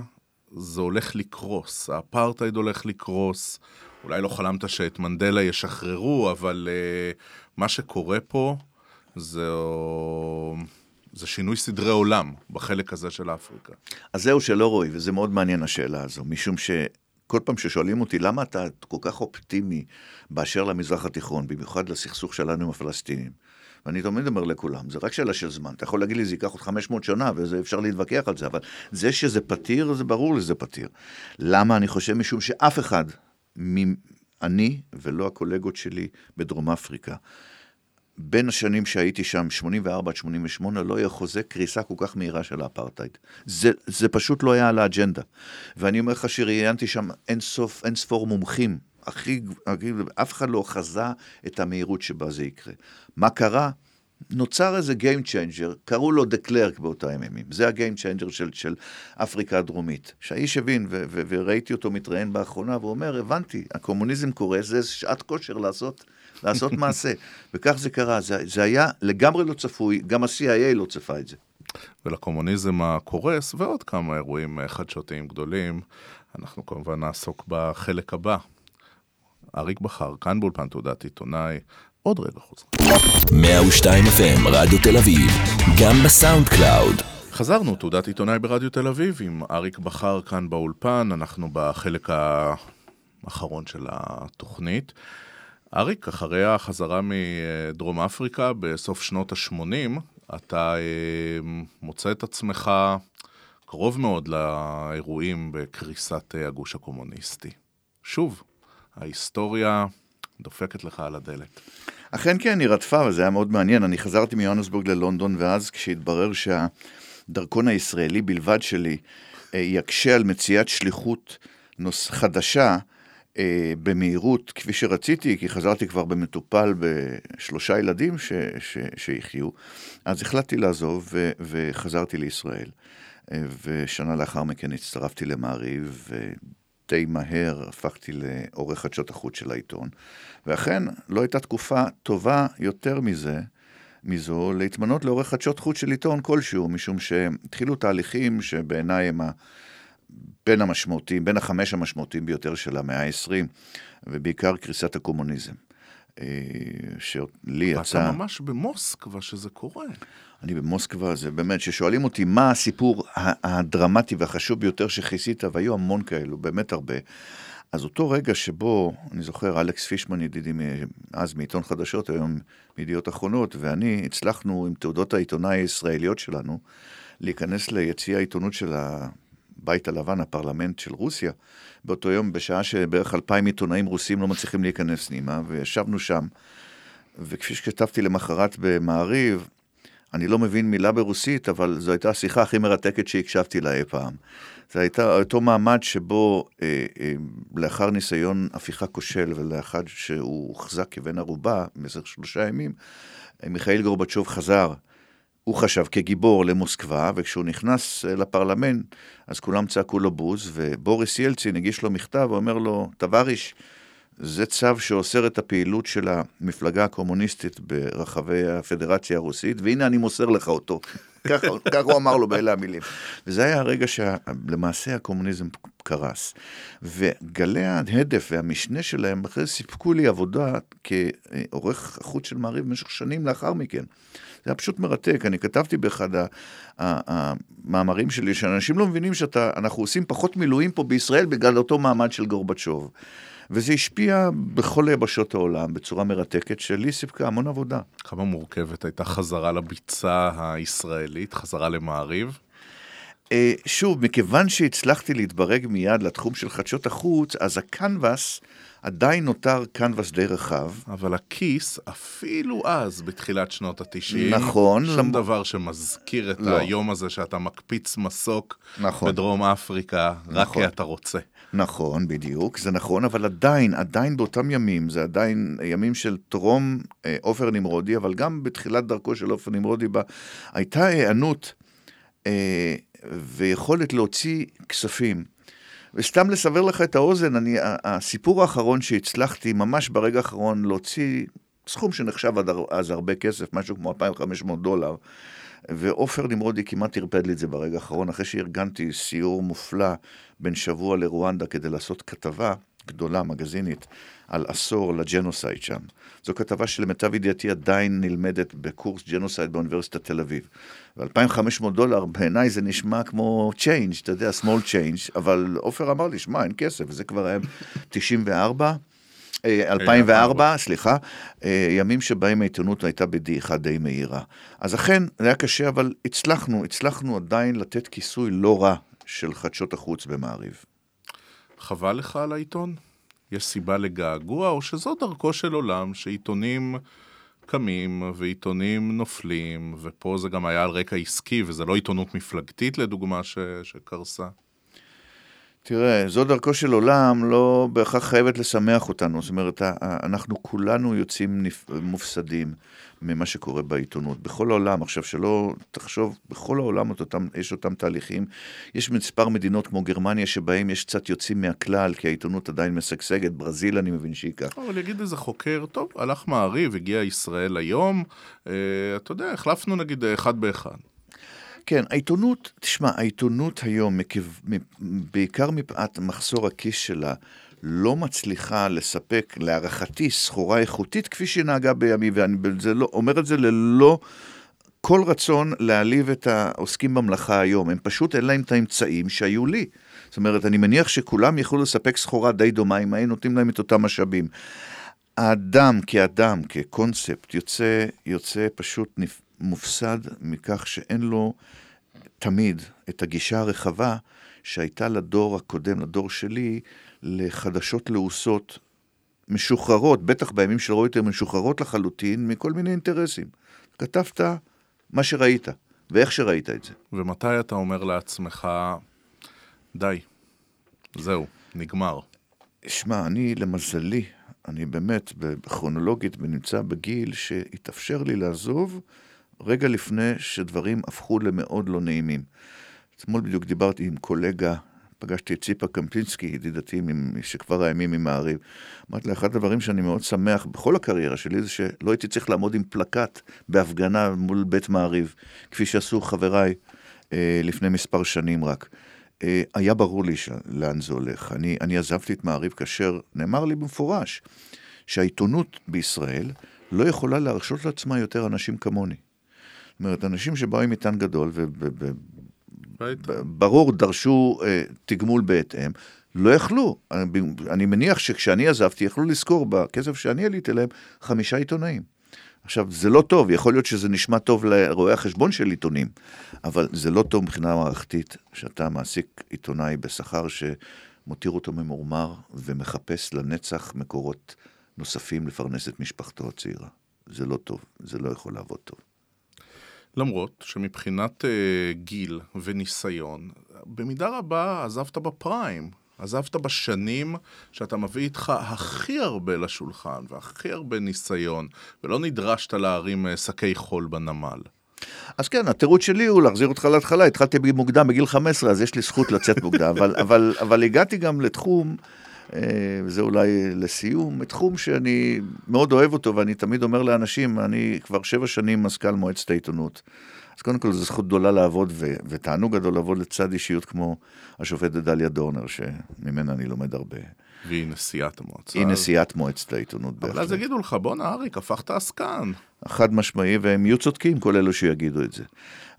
Speaker 3: זה הולך לקרוס, האפרטהייד הולך לקרוס. אולי לא חלמת שאת מנדלה ישחררו, אבל uh, מה שקורה פה זה, זה שינוי סדרי עולם בחלק הזה של אפריקה.
Speaker 4: אז זהו שלא רואי, וזה מאוד מעניין השאלה הזו, משום שכל פעם ששואלים אותי למה אתה כל כך אופטימי באשר למזרח התיכון, במיוחד לסכסוך שלנו עם הפלסטינים, ואני תמיד אומר לכולם, זה רק שאלה של זמן. אתה יכול להגיד לי, זה ייקח עוד 500 שנה, ואפשר להתווכח על זה, אבל זה שזה פתיר, זה ברור לי שזה פתיר. למה אני חושב? משום שאף אחד אני ולא הקולגות שלי בדרום אפריקה. בין השנים שהייתי שם, 84 עד 88, לא היה חוזה קריסה כל כך מהירה של האפרטהייד. זה, זה פשוט לא היה על האג'נדה. ואני אומר לך שראיינתי שם אין סוף, אין ספור מומחים. הכי, אף אחד לא חזה את המהירות שבה זה יקרה. מה קרה? נוצר איזה Game Changer, קראו לו דה קלרק באותם ימים. זה ה-Game Changer של, של אפריקה הדרומית. שהאיש הבין, ו- ו- וראיתי אותו מתראיין באחרונה, והוא אומר, הבנתי, הקומוניזם קורה, זה שעת כושר לעשות, לעשות מעשה. וכך זה קרה, זה, זה היה לגמרי לא צפוי, גם ה-CIA לא צפה את זה.
Speaker 3: ולקומוניזם הקורס, ועוד כמה אירועים חדשותיים גדולים, אנחנו כמובן נעסוק בחלק הבא. אריק בכר, כאן באולפן תעודת עיתונאי, עוד רגע חוזר.
Speaker 1: 102 FM, רדיו תל אביב, גם ב SoundCloud.
Speaker 3: חזרנו, תעודת עיתונאי ברדיו תל אביב, עם אריק בכר כאן באולפן, אנחנו בחלק האחרון של התוכנית. אריק, אחרי החזרה מדרום אפריקה בסוף שנות ה-80, אתה אה, מוצא את עצמך קרוב מאוד לאירועים בקריסת הגוש הקומוניסטי. שוב, ההיסטוריה דופקת לך על הדלת.
Speaker 4: אכן כן, היא רדפה, וזה היה מאוד מעניין. אני חזרתי מיונסבורג ללונדון, ואז כשהתברר שהדרכון הישראלי בלבד שלי אה, יקשה על מציאת שליחות נוס... חדשה, אה, במהירות כפי שרציתי, כי חזרתי כבר במטופל בשלושה ילדים ש, ש, שיחיו, אז החלטתי לעזוב ו, וחזרתי לישראל. אה, ושנה לאחר מכן הצטרפתי למעריב, די מהר הפכתי לעורך חדשות החוץ של העיתון. ואכן, לא הייתה תקופה טובה יותר מזה, מזו, להתמנות לעורך חדשות חוץ של עיתון כלשהו, משום שהתחילו תהליכים שבעיניי הם בין המשמעותיים, בין החמש המשמעותיים ביותר של המאה ה-20, ובעיקר קריסת הקומוניזם. אה, שלי יצא...
Speaker 3: ואתה ממש במוסקבה שזה קורה.
Speaker 4: אני במוסקבה, זה באמת, ששואלים אותי מה הסיפור הדרמטי והחשוב ביותר שכיסית, והיו המון כאלו, באמת הרבה. אז אותו רגע שבו, אני זוכר, אלכס פישמן, ידידי אז מעיתון חדשות, היום מידיעות אחרונות, ואני הצלחנו עם תעודות העיתונאי הישראליות שלנו, להיכנס ליציע העיתונות של הבית הלבן, הפרלמנט של רוסיה, באותו יום, בשעה שבערך אלפיים עיתונאים רוסים לא מצליחים להיכנס פנימה, וישבנו שם. וכפי שכתבתי למחרת במעריב, אני לא מבין מילה ברוסית, אבל זו הייתה השיחה הכי מרתקת שהקשבתי לה אי פעם. זה הייתה אותו מעמד שבו אה, אה, לאחר ניסיון הפיכה כושל ולאחר שהוא הוחזק כבן ערובה במשך שלושה ימים, אה, מיכאל גורבצ'וב חזר, הוא חשב כגיבור למוסקבה, וכשהוא נכנס אה, לפרלמנט, אז כולם צעקו לו בוז, ובוריס ילצין הגיש לו מכתב, ואומר לו, תווריש, זה צו שאוסר את הפעילות של המפלגה הקומוניסטית ברחבי הפדרציה הרוסית, והנה אני מוסר לך אותו. ככה הוא אמר לו באלה המילים. וזה היה הרגע שלמעשה הקומוניזם קרס. וגלי ההדף והמשנה שלהם אחרי זה סיפקו לי עבודה כעורך החוץ של מעריב במשך שנים לאחר מכן. זה היה פשוט מרתק, אני כתבתי באחד המאמרים שלי, שאנשים לא מבינים שאנחנו עושים פחות מילואים פה בישראל בגלל אותו מעמד של גורבצ'וב. וזה השפיע בכל יבשות העולם בצורה מרתקת, שלי סיפקה המון עבודה.
Speaker 3: כמה מורכבת הייתה חזרה לביצה הישראלית, חזרה למעריב?
Speaker 4: אה, שוב, מכיוון שהצלחתי להתברג מיד לתחום של חדשות החוץ, אז הקנבס עדיין נותר קנבס די רחב.
Speaker 3: אבל הכיס, אפילו אז, בתחילת שנות התשעים,
Speaker 4: נכון.
Speaker 3: שום למ... דבר שמזכיר את לא. היום הזה שאתה מקפיץ מסוק
Speaker 4: נכון.
Speaker 3: בדרום אפריקה, נכון. רק כי אתה רוצה.
Speaker 4: נכון, בדיוק, זה נכון, אבל עדיין, עדיין באותם ימים, זה עדיין ימים של טרום אה, נמרודי, אבל גם בתחילת דרכו של עופר נמרודי, בה, הייתה היענות אה, ויכולת להוציא כספים. וסתם לסבר לך את האוזן, אני, הסיפור האחרון שהצלחתי ממש ברגע האחרון להוציא סכום שנחשב אז הרבה כסף, משהו כמו 2,500 דולר, ועופר נמרודי כמעט טרפד לי את זה ברגע האחרון, אחרי שארגנתי סיור מופלא בן שבוע לרואנדה כדי לעשות כתבה גדולה, מגזינית, על עשור לג'נוסייד שם. זו כתבה שלמיטב ידיעתי עדיין נלמדת בקורס ג'נוסייד באוניברסיטת תל אביב. ו-2,500 דולר, בעיניי זה נשמע כמו צ'יינג', אתה יודע, small change, אבל עופר אמר לי, שמע, אין כסף, וזה כבר היה 94. 2004, סליחה, אה, ימים שבהם העיתונות הייתה בדעיכה די מהירה. אז אכן, זה היה קשה, אבל הצלחנו, הצלחנו עדיין לתת כיסוי לא רע של חדשות החוץ במעריב.
Speaker 3: חבל לך על העיתון? יש סיבה לגעגוע, או שזו דרכו של עולם שעיתונים קמים ועיתונים נופלים, ופה זה גם היה על רקע עסקי, וזה לא עיתונות מפלגתית לדוגמה ש... שקרסה?
Speaker 4: תראה, זו דרכו של עולם לא בהכרח חייבת לשמח אותנו. זאת אומרת, אנחנו כולנו יוצאים מופסדים ממה שקורה בעיתונות. בכל העולם, עכשיו שלא תחשוב, בכל העולם אותם, יש אותם תהליכים. יש מספר מדינות כמו גרמניה שבהם יש קצת יוצאים מהכלל, כי העיתונות עדיין משגשגת. ברזיל אני מבין שהיא כך.
Speaker 3: אבל יגיד איזה חוקר, טוב, הלך מעריב, הגיע ישראל היום, אה, אתה יודע, החלפנו נגיד אחד באחד.
Speaker 4: כן, העיתונות, תשמע, העיתונות היום, בעיקר מפאת מחסור הכיס שלה, לא מצליחה לספק, להערכתי, סחורה איכותית כפי שהיא נהגה בימי, ואני לא, אומר את זה ללא כל רצון להעליב את העוסקים במלאכה היום. הם פשוט אין להם את האמצעים שהיו לי. זאת אומרת, אני מניח שכולם יכלו לספק סחורה די דומה אם היו נותנים להם את אותם משאבים. האדם כאדם, כקונספט, יוצא, יוצא פשוט נפ... מופסד מכך שאין לו תמיד את הגישה הרחבה שהייתה לדור הקודם, לדור שלי, לחדשות לעוסות משוחררות, בטח בימים של רויטר, משוחררות לחלוטין מכל מיני אינטרסים. כתבת מה שראית, ואיך שראית את זה.
Speaker 3: ומתי אתה אומר לעצמך, די, זהו, נגמר?
Speaker 4: שמע, אני למזלי, אני באמת, כרונולוגית, נמצא בגיל שהתאפשר לי לעזוב רגע לפני שדברים הפכו למאוד לא נעימים. אתמול בדיוק דיברתי עם קולגה, פגשתי את ציפה קמפינסקי, ידידתי שכבר הימים ממעריב. אמרתי לה, אחד הדברים שאני מאוד שמח בכל הקריירה שלי זה שלא הייתי צריך לעמוד עם פלקט בהפגנה מול בית מעריב, כפי שעשו חבריי אה, לפני מספר שנים רק. אה, היה ברור לי לאן זה הולך. אני, אני עזבתי את מעריב כאשר נאמר לי במפורש שהעיתונות בישראל לא יכולה להרשות לעצמה יותר אנשים כמוני. אומרת, אנשים שבאו עם מטען גדול, וברור, דרשו אה, תגמול בהתאם, לא יכלו. אני, אני מניח שכשאני עזבתי, יכלו לזכור בכסף שאני עליתי להם חמישה עיתונאים. עכשיו, זה לא טוב, יכול להיות שזה נשמע טוב לרואי החשבון של עיתונים, אבל זה לא טוב מבחינה מערכתית שאתה מעסיק עיתונאי בשכר שמותיר אותו ממורמר ומחפש לנצח מקורות נוספים לפרנס את משפחתו הצעירה. זה לא טוב, זה לא יכול לעבוד טוב.
Speaker 3: למרות שמבחינת uh, גיל וניסיון, במידה רבה עזבת בפריים. עזבת בשנים שאתה מביא איתך הכי הרבה לשולחן והכי הרבה ניסיון, ולא נדרשת להרים אה, שקי חול בנמל.
Speaker 4: אז כן, התירוץ שלי הוא להחזיר אותך להתחלה, התחלתי מוקדם, בגיל 15, אז יש לי זכות לצאת מוקדם, אבל, אבל, אבל הגעתי גם לתחום, וזה אה, אולי לסיום, תחום שאני מאוד אוהב אותו, ואני תמיד אומר לאנשים, אני כבר שבע שנים מזכ"ל מועצת העיתונות. אז קודם כל זו זכות גדולה לעבוד, ו- ותענוג גדול לעבוד לצד אישיות כמו השופטת דליה דורנר, שממנה אני לומד הרבה.
Speaker 3: והיא נשיאת המועצה.
Speaker 4: היא נשיאת מועצת העיתונות
Speaker 3: בהחלט. אבל אז יגידו לך, בואנה אריק, הפכת עסקן.
Speaker 4: חד משמעי, והם יהיו צודקים, כל אלו שיגידו את זה.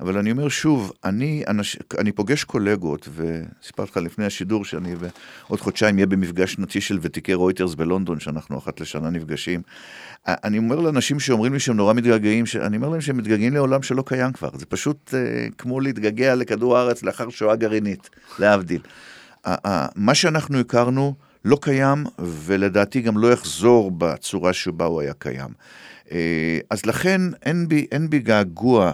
Speaker 4: אבל אני אומר שוב, אני, אנש, אני פוגש קולגות, וסיפרתי לך לפני השידור שאני ועוד חודשיים אהיה במפגש שנתי של ותיקי רויטרס בלונדון, שאנחנו אחת לשנה נפגשים. אני אומר לאנשים שאומרים לי שהם נורא מתגעגעים, אני אומר להם שהם מתגעגעים לעולם שלא קיים כבר. זה פשוט אה, כמו להתגעגע לכדור הארץ לאחר שואה גרעינית, להבדיל. מה שאנחנו הכרנו לא קיים, ולדעתי גם לא יחזור בצורה שבה הוא היה קיים. אה, אז לכן אין בי, אין בי געגוע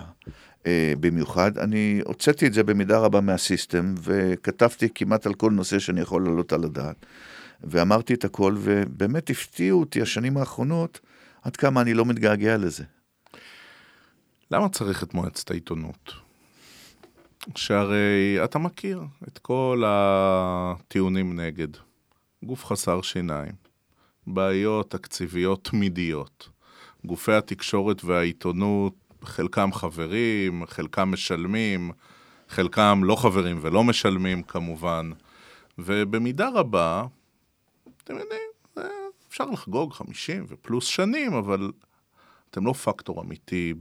Speaker 4: אה, במיוחד. אני הוצאתי את זה במידה רבה מהסיסטם, וכתבתי כמעט על כל נושא שאני יכול להעלות על הדעת. ואמרתי את הכל, ובאמת הפתיעו אותי השנים האחרונות עד כמה אני לא מתגעגע לזה.
Speaker 3: למה צריך את מועצת העיתונות? שהרי אתה מכיר את כל הטיעונים נגד. גוף חסר שיניים, בעיות תקציביות תמידיות. גופי התקשורת והעיתונות, חלקם חברים, חלקם משלמים, חלקם לא חברים ולא משלמים כמובן, ובמידה רבה, אתם יודעים, אפשר לחגוג 50 ופלוס שנים, אבל אתם לא פקטור אמיתי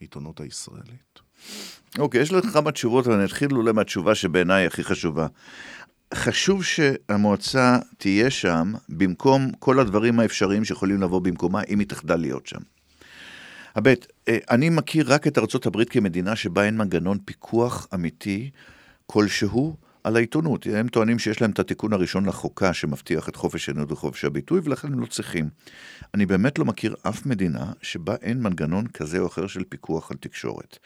Speaker 3: בעיתונות הישראלית.
Speaker 4: אוקיי, okay, יש לך כמה תשובות, אבל אני אתחיל אולי מהתשובה שבעיניי הכי חשובה. חשוב שהמועצה תהיה שם במקום כל הדברים האפשריים שיכולים לבוא במקומה, אם היא תחדל להיות שם. הבט, אה, אני מכיר רק את ארצות הברית כמדינה שבה אין מנגנון פיקוח אמיתי כלשהו על העיתונות. הם טוענים שיש להם את התיקון הראשון לחוקה שמבטיח את חופש העיתונות וחופש הביטוי, ולכן הם לא צריכים. אני באמת לא מכיר אף מדינה שבה אין מנגנון כזה או אחר של פיקוח על תקשורת.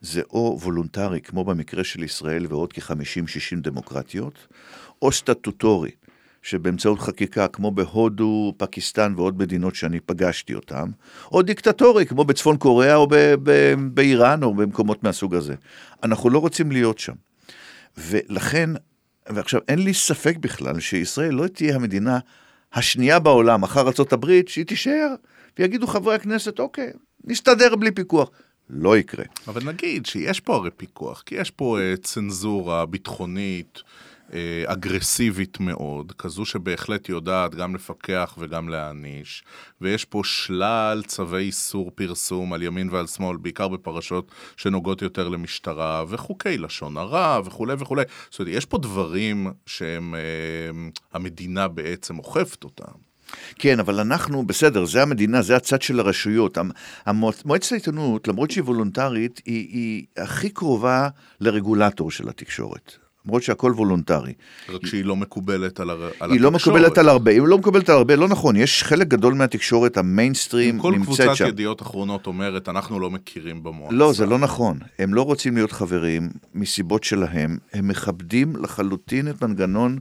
Speaker 4: זה או וולונטרי, כמו במקרה של ישראל ועוד כ-50-60 דמוקרטיות, או סטטוטורי, שבאמצעות חקיקה, כמו בהודו, פקיסטן ועוד מדינות שאני פגשתי אותן, או דיקטטורי, כמו בצפון קוריאה או באיראן או במקומות מהסוג הזה. אנחנו לא רוצים להיות שם. ולכן, ועכשיו, אין לי ספק בכלל שישראל לא תהיה המדינה השנייה בעולם, אחר ארה"ב, שהיא תישאר, ויגידו חברי הכנסת, אוקיי, נסתדר בלי פיקוח. לא יקרה.
Speaker 3: אבל נגיד שיש פה הרי פיקוח, כי יש פה uh, צנזורה ביטחונית, אגרסיבית מאוד, כזו שבהחלט יודעת גם לפקח וגם להעניש, ויש פה שלל צווי איסור פרסום על ימין ועל שמאל, בעיקר בפרשות שנוגעות יותר למשטרה, וחוקי לשון הרע וכולי וכולי. זאת אומרת, יש פה דברים שהם, uh, המדינה בעצם אוכפת אותם.
Speaker 4: כן, אבל אנחנו, בסדר, זה המדינה, זה הצד של הרשויות. מועצת העיתונות, למרות שהיא וולונטרית, היא, היא הכי קרובה לרגולטור של התקשורת. למרות שהכל וולונטרי.
Speaker 3: רק שהיא לא מקובלת על, הר... על
Speaker 4: היא התקשורת. היא לא מקובלת על הרבה, היא לא מקובלת על הרבה, לא נכון, יש חלק גדול מהתקשורת, המיינסטרים נמצאת שם.
Speaker 3: כל קבוצת ידיעות אחרונות אומרת, אנחנו לא מכירים במועצה.
Speaker 4: לא, זה לא נכון. הם לא רוצים להיות חברים מסיבות שלהם, הם מכבדים לחלוטין את מנגנון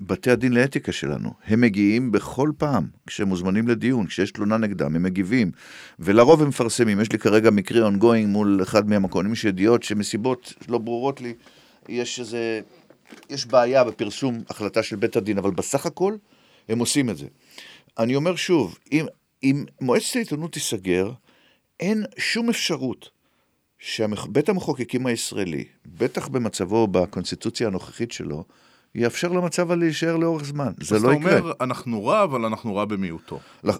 Speaker 4: בתי הדין לאתיקה שלנו. הם מגיעים בכל פעם כשהם מוזמנים לדיון, כשיש תלונה נגדם, הם מגיבים. ולרוב הם מפרסמים. יש לי כרגע מקרה ongoing מול אחד מהמקומים, יש ידיעות שמסיבות לא ברורות לי, יש איזה... יש בעיה בפרסום החלטה של בית הדין, אבל בסך הכל הם עושים את זה. אני אומר שוב, אם, אם מועצת העיתונות תיסגר, אין שום אפשרות שבית המחוקקים הישראלי, בטח במצבו, בקונסטיטוציה הנוכחית שלו, יאפשר למצב הזה להישאר לאורך זמן. זה לא יקרה.
Speaker 3: אז אתה אומר, אנחנו רע, אבל אנחנו רע במיעוטו.
Speaker 4: אה,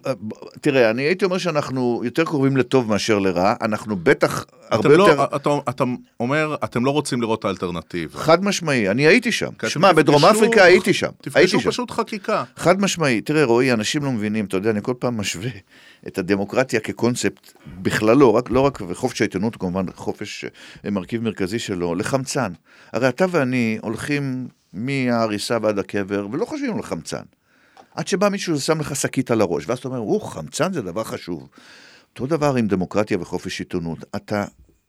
Speaker 4: תראה, אני הייתי אומר שאנחנו יותר קרובים לטוב מאשר לרע, אנחנו בטח הרבה
Speaker 3: לא,
Speaker 4: יותר...
Speaker 3: אתה, אתה אומר, אתם לא רוצים לראות את האלטרנטיבה.
Speaker 4: חד משמעי, אני הייתי שם. שמע, בדרום אפריקה הייתי שם.
Speaker 3: תפגשו פשוט חקיקה.
Speaker 4: חד משמעי. תראה, רועי, אנשים לא מבינים, אתה יודע, אני כל פעם משווה את הדמוקרטיה כקונספט בכללו, לא רק, לא רק חופש העיתונות, כמובן חופש אה, מרכיב מרכזי שלו, לחמצן. הרי אתה ואני הולכים... מההריסה ועד הקבר, ולא חושבים על חמצן. עד שבא מישהו ושם לך שקית על הראש, ואז אתה אומר, או, חמצן זה דבר חשוב. אותו דבר עם דמוקרטיה וחופש עיתונות. אתה,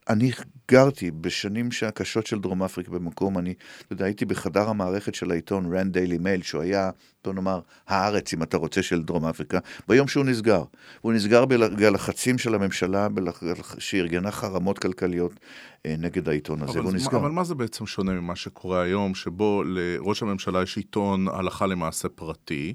Speaker 4: אני גרתי בשנים הקשות של דרום אפריקה במקום, אני, אתה יודע, הייתי בחדר המערכת של העיתון רן דיילי מייל, שהוא היה, בוא נאמר, הארץ, אם אתה רוצה, של דרום אפריקה, ביום שהוא נסגר. הוא נסגר בגלל לחצים של הממשלה, שארגנה חרמות כלכליות אה, נגד העיתון הזה, והוא נסגר.
Speaker 3: אבל מה זה בעצם שונה ממה שקורה היום, שבו לראש הממשלה יש עיתון הלכה למעשה פרטי,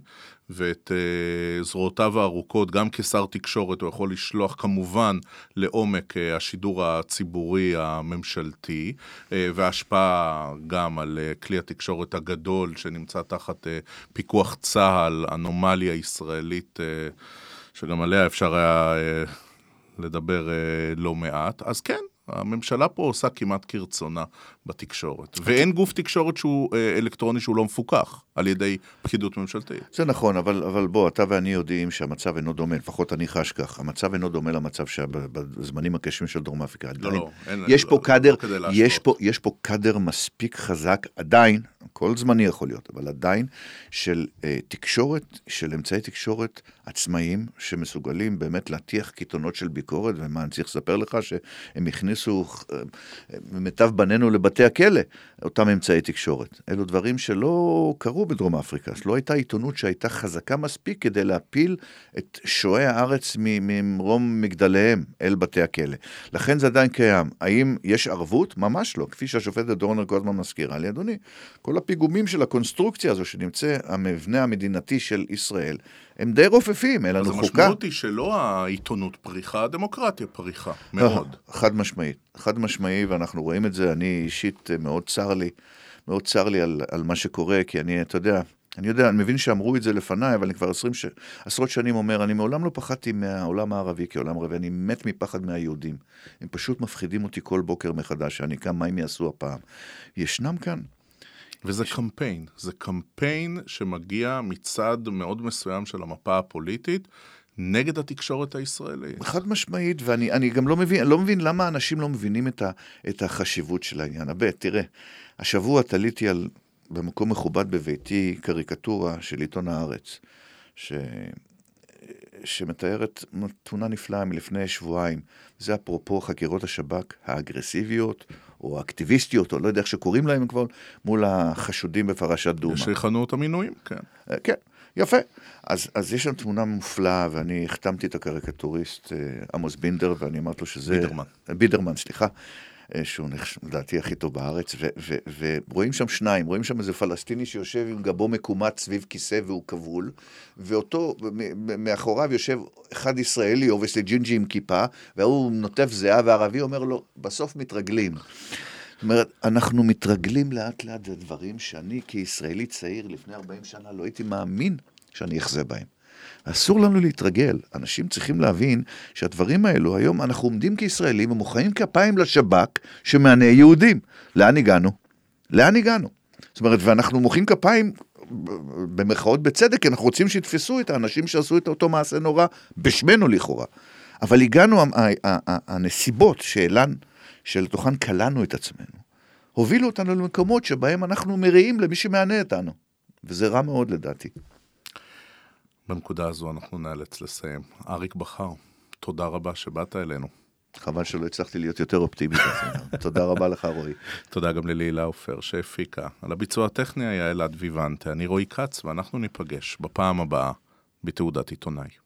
Speaker 3: ואת uh, זרועותיו הארוכות, גם כשר תקשורת, הוא יכול לשלוח כמובן לעומק uh, השידור הציבורי הממשלתי, uh, והשפעה גם על uh, כלי התקשורת הגדול שנמצא תחת uh, פיקוח צה"ל, אנומליה ישראלית, uh, שגם עליה אפשר היה uh, לדבר uh, לא מעט. אז כן, הממשלה פה עושה כמעט כרצונה בתקשורת. ואין גוף תקשורת שהוא אה, אלקטרוני שהוא לא מפוקח על ידי פקידות ממשלתית.
Speaker 4: זה נכון, אבל, אבל בוא, אתה ואני יודעים שהמצב אינו דומה, לפחות אני חש כך, המצב אינו דומה למצב שהיה בזמנים הקשים של דרום אפריקה.
Speaker 3: לא, לא, אין,
Speaker 4: יש
Speaker 3: לא,
Speaker 4: פה קאדר,
Speaker 3: לא
Speaker 4: יש, פה, יש פה קאדר מספיק חזק, עדיין, כל זמני יכול להיות, אבל עדיין, של אה, תקשורת, של אמצעי תקשורת עצמאיים, שמסוגלים באמת להטיח קיתונות של ביקורת, ומה, אני צריך לספר לך שהם הכניסו אה, מיטב בנינו לבתי הכלא, אותם אמצעי תקשורת. אלו דברים שלא קרו בדרום אפריקה, לא הייתה עיתונות שהייתה חזקה מספיק כדי להפיל את שועי הארץ ממרום מגדליהם אל בתי הכלא. לכן זה עדיין קיים. האם יש ערבות? ממש לא. כפי שהשופטת דורנר כל הזמן מזכירה לי, אדוני, כל הפיגומים של הקונסטרוקציה הזו שנמצא המבנה המדינתי של ישראל, הם די רופפים, אין לנו חוקה.
Speaker 3: אז המשמעות היא שלא העיתונות פריחה, הדמוקרטיה פריחה, מאוד.
Speaker 4: חד משמעית, חד משמעי, ואנחנו רואים את זה, אני אישית מאוד צר לי, מאוד צר לי על, על מה שקורה, כי אני, אתה יודע, אני יודע, אני מבין שאמרו את זה לפניי, אבל אני כבר עשרים ש... עשרות שנים אומר, אני מעולם לא פחדתי מהעולם הערבי כעולם ערבי, אני מת מפחד מהיהודים. הם פשוט מפחידים אותי כל בוקר מחדש, שאני קם, מה הם יעשו הפעם? ישנם כאן
Speaker 3: וזה קמפיין, זה קמפיין שמגיע מצד מאוד מסוים של המפה הפוליטית. נגד התקשורת הישראלית.
Speaker 4: חד משמעית, ואני גם לא מבין, לא מבין למה אנשים לא מבינים את, ה, את החשיבות של העניין. הבט, תראה, השבוע תליתי על, במקום מכובד בביתי קריקטורה של עיתון הארץ, ש, שמתארת תמונה נפלאה מלפני שבועיים. זה אפרופו חקירות השב"כ האגרסיביות, או האקטיביסטיות, או לא יודע איך שקוראים להם כבר, מול החשודים בפרשת דומא.
Speaker 3: שיכנו את המינויים, כן.
Speaker 4: אה, כן, יפה. אז, אז יש שם תמונה מופלאה, ואני החתמתי את הקריקטוריסט אה, עמוס בינדר, ואני אמרתי לו שזה...
Speaker 3: בידרמן.
Speaker 4: בידרמן, סליחה. אה, שהוא לדעתי הכי טוב בארץ, ורואים שם שניים, רואים שם איזה פלסטיני שיושב עם גבו מקומט סביב כיסא והוא כבול, ואותו, מאחוריו יושב אחד ישראלי, obviously ג'ינג'י עם כיפה, והוא נוטף זיעה, והערבי אומר לו, בסוף מתרגלים. זאת אומרת, אנחנו מתרגלים לאט לאט לדברים שאני כישראלי צעיר לפני 40 שנה לא הייתי מאמין שאני אחזה בהם. אסור לנו להתרגל. אנשים צריכים להבין שהדברים האלו, היום אנחנו עומדים כישראלים ומוחאים כפיים לשב"כ שמענה יהודים. לאן הגענו? לאן הגענו? זאת אומרת, ואנחנו מוחאים כפיים במרכאות בצדק, כי אנחנו רוצים שיתפסו את האנשים שעשו את אותו מעשה נורא, בשמנו לכאורה. אבל הגענו, הנסיבות שאלן, שלתוכן כלאנו את עצמנו, הובילו אותנו למקומות שבהם אנחנו מריעים למי שמענה אותנו. וזה רע מאוד לדעתי.
Speaker 3: בנקודה הזו אנחנו נאלץ לסיים. אריק בכר, תודה רבה שבאת אלינו.
Speaker 4: חבל שלא הצלחתי להיות יותר אופטימי. תודה רבה לך, רועי.
Speaker 3: תודה גם ללילה עופר שהפיקה. על הביצוע הטכני היה אלעד ויוונטה, אני רועי כץ, ואנחנו ניפגש בפעם הבאה בתעודת עיתונאי.